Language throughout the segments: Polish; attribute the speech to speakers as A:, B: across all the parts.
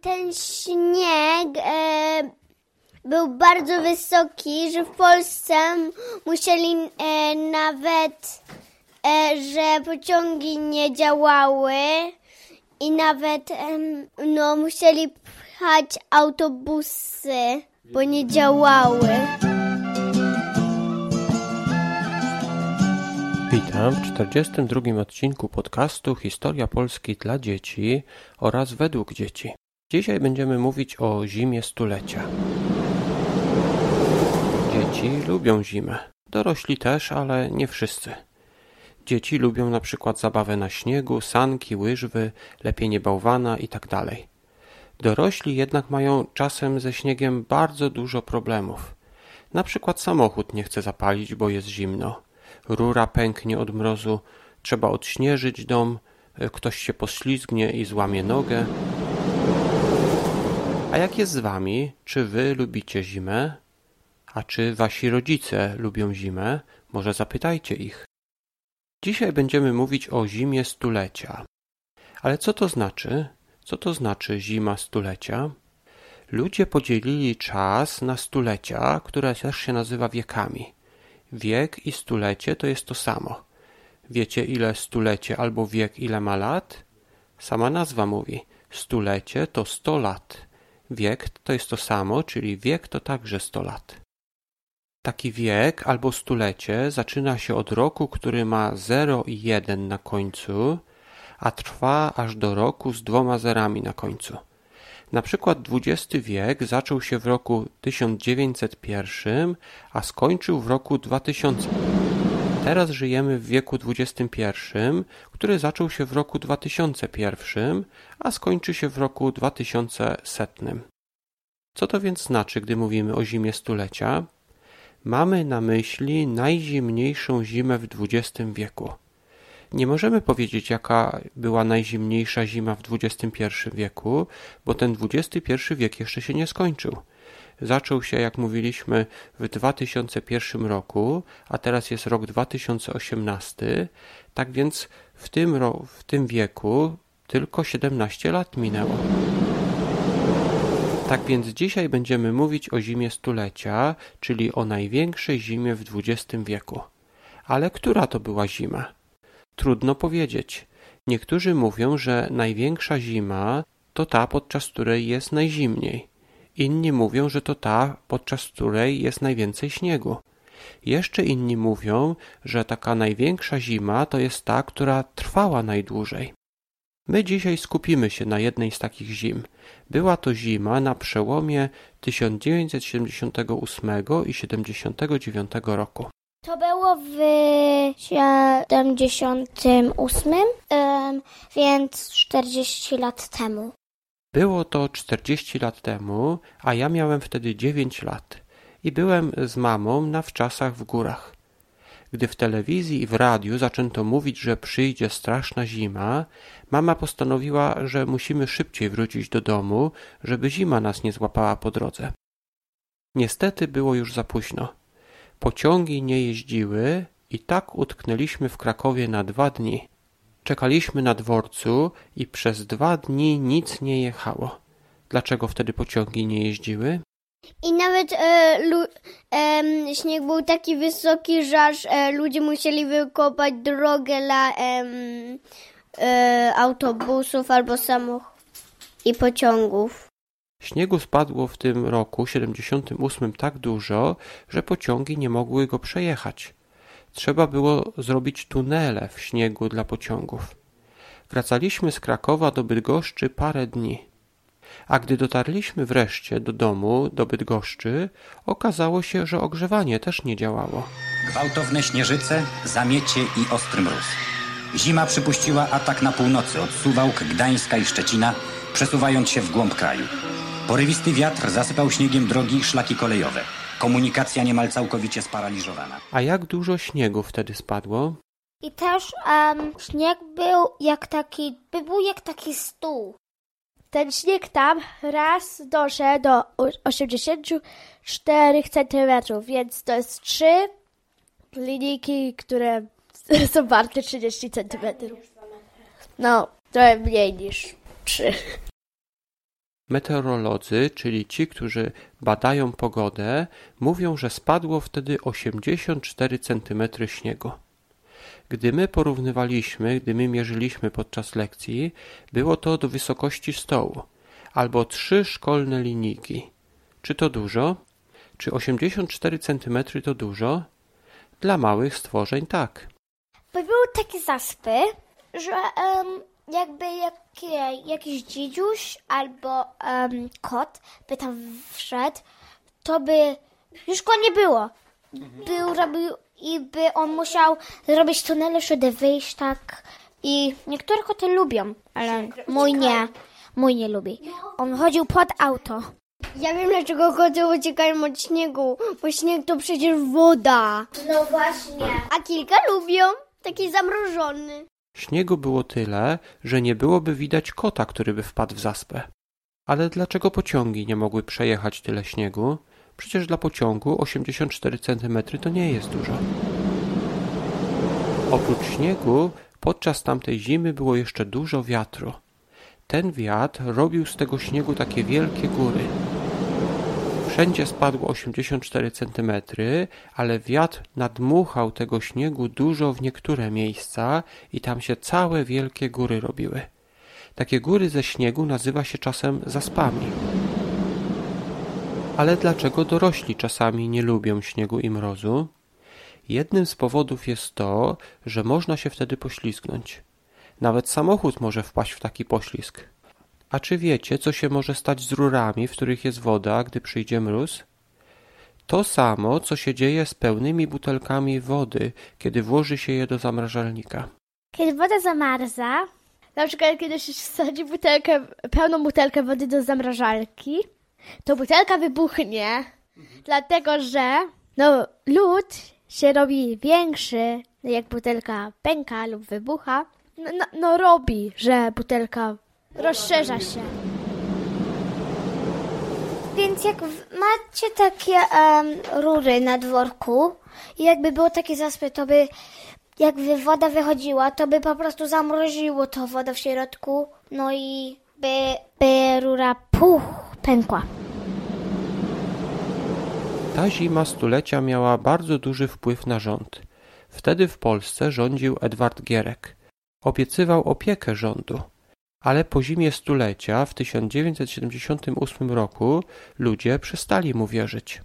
A: Ten śnieg był bardzo wysoki, że w Polsce musieli e, nawet, e, że pociągi nie działały i nawet no, musieli pchać autobusy, bo nie działały.
B: Witam w 42 odcinku podcastu Historia Polski dla dzieci oraz według dzieci. Dzisiaj będziemy mówić o zimie stulecia. Dzieci lubią zimę. Dorośli też, ale nie wszyscy. Dzieci lubią na przykład zabawę na śniegu, sanki, łyżwy, lepienie bałwana itd. Dorośli jednak mają czasem ze śniegiem bardzo dużo problemów. Na przykład samochód nie chce zapalić, bo jest zimno. Rura pęknie od mrozu, trzeba odśnieżyć dom, ktoś się poślizgnie i złamie nogę. A jak jest z wami? Czy wy lubicie zimę? A czy wasi rodzice lubią zimę? Może zapytajcie ich. Dzisiaj będziemy mówić o zimie stulecia. Ale co to znaczy? Co to znaczy zima stulecia? Ludzie podzielili czas na stulecia, które też się nazywa wiekami. Wiek i stulecie to jest to samo. Wiecie ile stulecie albo wiek ile ma lat? Sama nazwa mówi. Stulecie to 100 lat. Wiek to jest to samo, czyli wiek to także 100 lat. Taki wiek albo stulecie zaczyna się od roku, który ma 0 i 1 na końcu, a trwa aż do roku z dwoma zerami na końcu. Na przykład XX wiek zaczął się w roku 1901, a skończył w roku 2000. Teraz żyjemy w wieku XXI, który zaczął się w roku 2001, a skończy się w roku 2100. Co to więc znaczy, gdy mówimy o zimie stulecia? Mamy na myśli najzimniejszą zimę w XX wieku. Nie możemy powiedzieć, jaka była najzimniejsza zima w XXI wieku, bo ten XXI wiek jeszcze się nie skończył. Zaczął się, jak mówiliśmy, w 2001 roku, a teraz jest rok 2018, tak więc w tym, w tym wieku tylko 17 lat minęło. Tak więc dzisiaj będziemy mówić o zimie stulecia, czyli o największej zimie w XX wieku. Ale która to była zima? Trudno powiedzieć. Niektórzy mówią, że największa zima to ta, podczas której jest najzimniej. Inni mówią, że to ta, podczas której jest najwięcej śniegu. Jeszcze inni mówią, że taka największa zima to jest ta, która trwała najdłużej. My dzisiaj skupimy się na jednej z takich zim. Była to zima na przełomie 1978 i 79 roku.
A: To było w 78, em, więc 40 lat temu.
B: Było to 40 lat temu, a ja miałem wtedy 9 lat i byłem z mamą na wczasach w górach. Gdy w telewizji i w radiu zaczęto mówić, że przyjdzie straszna zima, mama postanowiła, że musimy szybciej wrócić do domu, żeby zima nas nie złapała po drodze. Niestety było już za późno. Pociągi nie jeździły i tak utknęliśmy w Krakowie na dwa dni. Czekaliśmy na dworcu i przez dwa dni nic nie jechało. Dlaczego wtedy pociągi nie jeździły?
A: I nawet e, lu, em, śnieg był taki wysoki, że aż e, ludzie musieli wykopać drogę dla e, autobusów albo samochodów i pociągów.
B: Śniegu spadło w tym roku 78 tak dużo, że pociągi nie mogły go przejechać. Trzeba było zrobić tunele w śniegu dla pociągów. Wracaliśmy z Krakowa do Bydgoszczy parę dni. A gdy dotarliśmy wreszcie do domu, do Bydgoszczy, okazało się, że ogrzewanie też nie działało.
C: Gwałtowne śnieżyce, zamiecie i ostry mróz. Zima przypuściła atak na północy od Suwałk, Gdańska i Szczecina, przesuwając się w głąb kraju. Porywisty wiatr zasypał śniegiem drogi i szlaki kolejowe. Komunikacja niemal całkowicie sparaliżowana.
B: A jak dużo śniegu wtedy spadło?
A: I też em, śnieg był jak taki, by był jak taki stół.
D: Ten śnieg tam raz doszedł do o- 84 cm, więc to jest trzy linijki, które są warte 30 cm. No, trochę mniej niż trzy.
B: Meteorolodzy, czyli ci, którzy badają pogodę, mówią, że spadło wtedy 84 cm śniegu. Gdy my porównywaliśmy, gdy my mierzyliśmy podczas lekcji, było to do wysokości stołu, albo trzy szkolne linijki. Czy to dużo? Czy 84 cm to dużo? Dla małych stworzeń tak.
E: Były takie zaspy, że em, jakby jakie, jakiś dziedziuś albo em, kot by tam wszedł, to by już go nie było. Był, robił i by on musiał zrobić tunele, żeby wyjść tak. I niektóre koty lubią, ale mój nie. Mój nie lubi. On chodził pod auto.
A: Ja wiem, dlaczego koty uciekają od śniegu, bo śnieg to przecież woda.
E: No właśnie.
A: A kilka lubią, taki zamrożony.
B: Śniegu było tyle, że nie byłoby widać kota, który by wpadł w zaspę. Ale dlaczego pociągi nie mogły przejechać tyle śniegu? Przecież dla pociągu 84 cm to nie jest dużo. Oprócz śniegu, podczas tamtej zimy było jeszcze dużo wiatru. Ten wiatr robił z tego śniegu takie wielkie góry. Wszędzie spadło 84 cm, ale wiatr nadmuchał tego śniegu dużo w niektóre miejsca i tam się całe wielkie góry robiły. Takie góry ze śniegu nazywa się czasem zaspami. Ale dlaczego dorośli czasami nie lubią śniegu i mrozu? Jednym z powodów jest to, że można się wtedy poślizgnąć. Nawet samochód może wpaść w taki poślizg. A czy wiecie, co się może stać z rurami, w których jest woda, gdy przyjdzie mróz? To samo, co się dzieje z pełnymi butelkami wody, kiedy włoży się je do zamrażalnika.
D: Kiedy woda zamarza, na przykład kiedy się wsadzi butelkę, pełną butelkę wody do zamrażalki, to butelka wybuchnie, dlatego że no, lód się robi większy, jak butelka pęka lub wybucha. No, no, no robi, że butelka rozszerza się.
E: Więc jak macie takie em, rury na dworku i jakby było takie zaspy, to by jakby woda wychodziła, to by po prostu zamroziło to woda w środku, no i by, by rura puch, pękła.
B: Ta zima stulecia miała bardzo duży wpływ na rząd. Wtedy w Polsce rządził Edward Gierek. Obiecywał opiekę rządu. Ale po zimie stulecia w 1978 roku ludzie przestali mu wierzyć.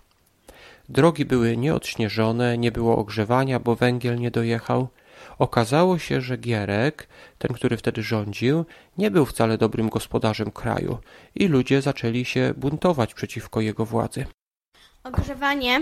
B: Drogi były nieodśnieżone, nie było ogrzewania, bo węgiel nie dojechał. Okazało się, że Gierek, ten, który wtedy rządził, nie był wcale dobrym gospodarzem kraju i ludzie zaczęli się buntować przeciwko jego władzy.
F: Ogrzewanie,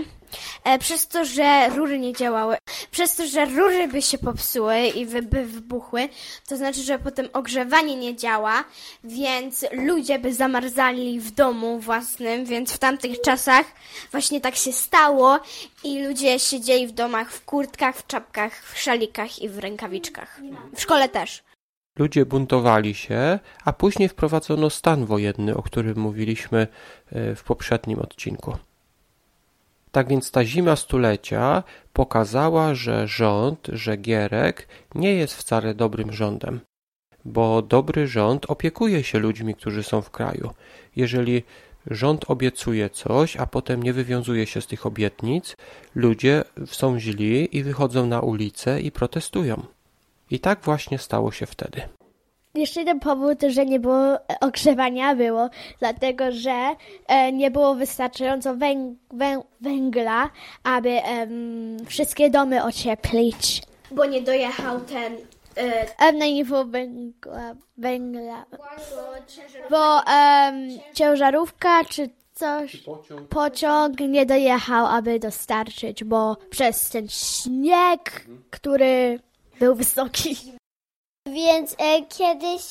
F: e, przez to, że rury nie działały, przez to, że rury by się popsuły i by wybuchły, to znaczy, że potem ogrzewanie nie działa, więc ludzie by zamarzali w domu własnym, więc w tamtych czasach właśnie tak się stało i ludzie siedzieli w domach w kurtkach, w czapkach, w szalikach i w rękawiczkach. W szkole też.
B: Ludzie buntowali się, a później wprowadzono stan wojenny, o którym mówiliśmy e, w poprzednim odcinku. Tak więc ta zima stulecia pokazała, że rząd, że Gierek nie jest wcale dobrym rządem, bo dobry rząd opiekuje się ludźmi, którzy są w kraju. Jeżeli rząd obiecuje coś, a potem nie wywiązuje się z tych obietnic, ludzie są źli i wychodzą na ulicę i protestują. I tak właśnie stało się wtedy.
D: Jeszcze jeden powód, że nie było e, ogrzewania było, dlatego że e, nie było wystarczająco węg wę węgla, aby em, wszystkie domy ocieplić.
F: Bo nie dojechał ten... E,
D: nie było węgla, węgla. bo ciężarówka czy coś, pociąg nie dojechał, aby dostarczyć, bo przez ten śnieg, który był wysoki.
A: Więc e, kiedyś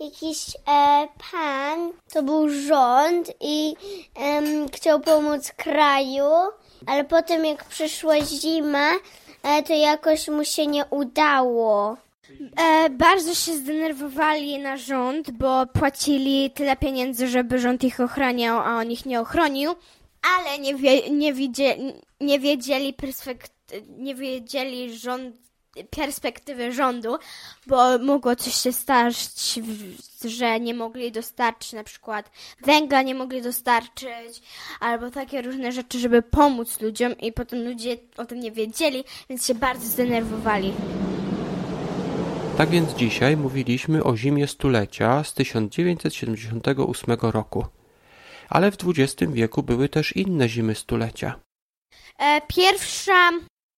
A: jakiś e, pan, to był rząd i chciał pomóc kraju, ale potem jak przyszła zima, e, to jakoś mu się nie udało.
F: E, bardzo się zdenerwowali na rząd, bo płacili tyle pieniędzy, żeby rząd ich ochraniał, a on ich nie ochronił, ale nie, wie, nie, widzie, nie wiedzieli perspekt- nie wiedzieli rząd, perspektywy rządu, bo mogło coś się stać, że nie mogli dostarczyć na przykład węgla, nie mogli dostarczyć, albo takie różne rzeczy, żeby pomóc ludziom i potem ludzie o tym nie wiedzieli, więc się bardzo zdenerwowali.
B: Tak więc dzisiaj mówiliśmy o zimie stulecia z 1978 roku. Ale w XX wieku były też inne zimy stulecia.
F: E, pierwsza,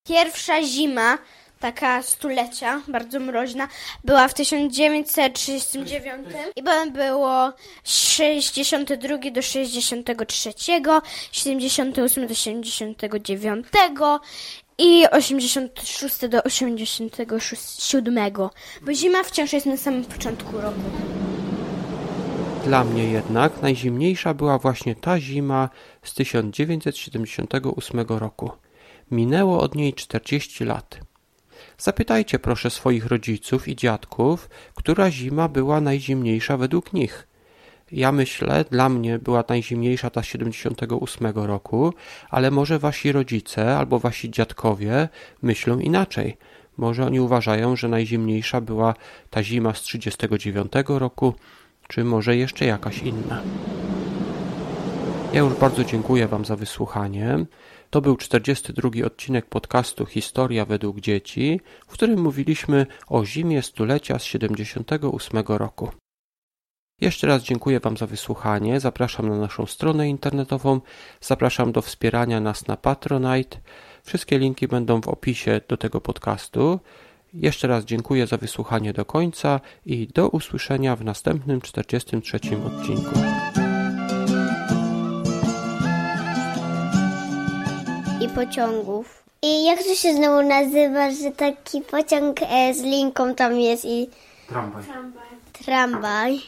F: pierwsza zima, taka stulecia, bardzo mroźna, była w 1939 i było 62 do 63, 78 do 79 i 86 do 87, bo zima wciąż jest na samym początku roku.
B: Dla mnie jednak najzimniejsza była właśnie ta zima z 1978 roku. Minęło od niej 40 lat. Zapytajcie proszę swoich rodziców i dziadków, która zima była najzimniejsza według nich. Ja myślę, dla mnie była najzimniejsza ta z 78 roku, ale może wasi rodzice albo wasi dziadkowie myślą inaczej. Może oni uważają, że najzimniejsza była ta zima z 39 roku, czy może jeszcze jakaś inna. Ja już bardzo dziękuję Wam za wysłuchanie. To był 42 odcinek podcastu Historia według dzieci, w którym mówiliśmy o zimie stulecia z 78 roku. Jeszcze raz dziękuję Wam za wysłuchanie. Zapraszam na naszą stronę internetową. Zapraszam do wspierania nas na Patronite. Wszystkie linki będą w opisie do tego podcastu. Jeszcze raz dziękuję za wysłuchanie do końca i do usłyszenia w następnym 43 odcinku.
A: I pociągów. I jak to się znowu nazywa, że taki pociąg e, z linką tam jest i
B: Tramwaj.
A: tramwaj.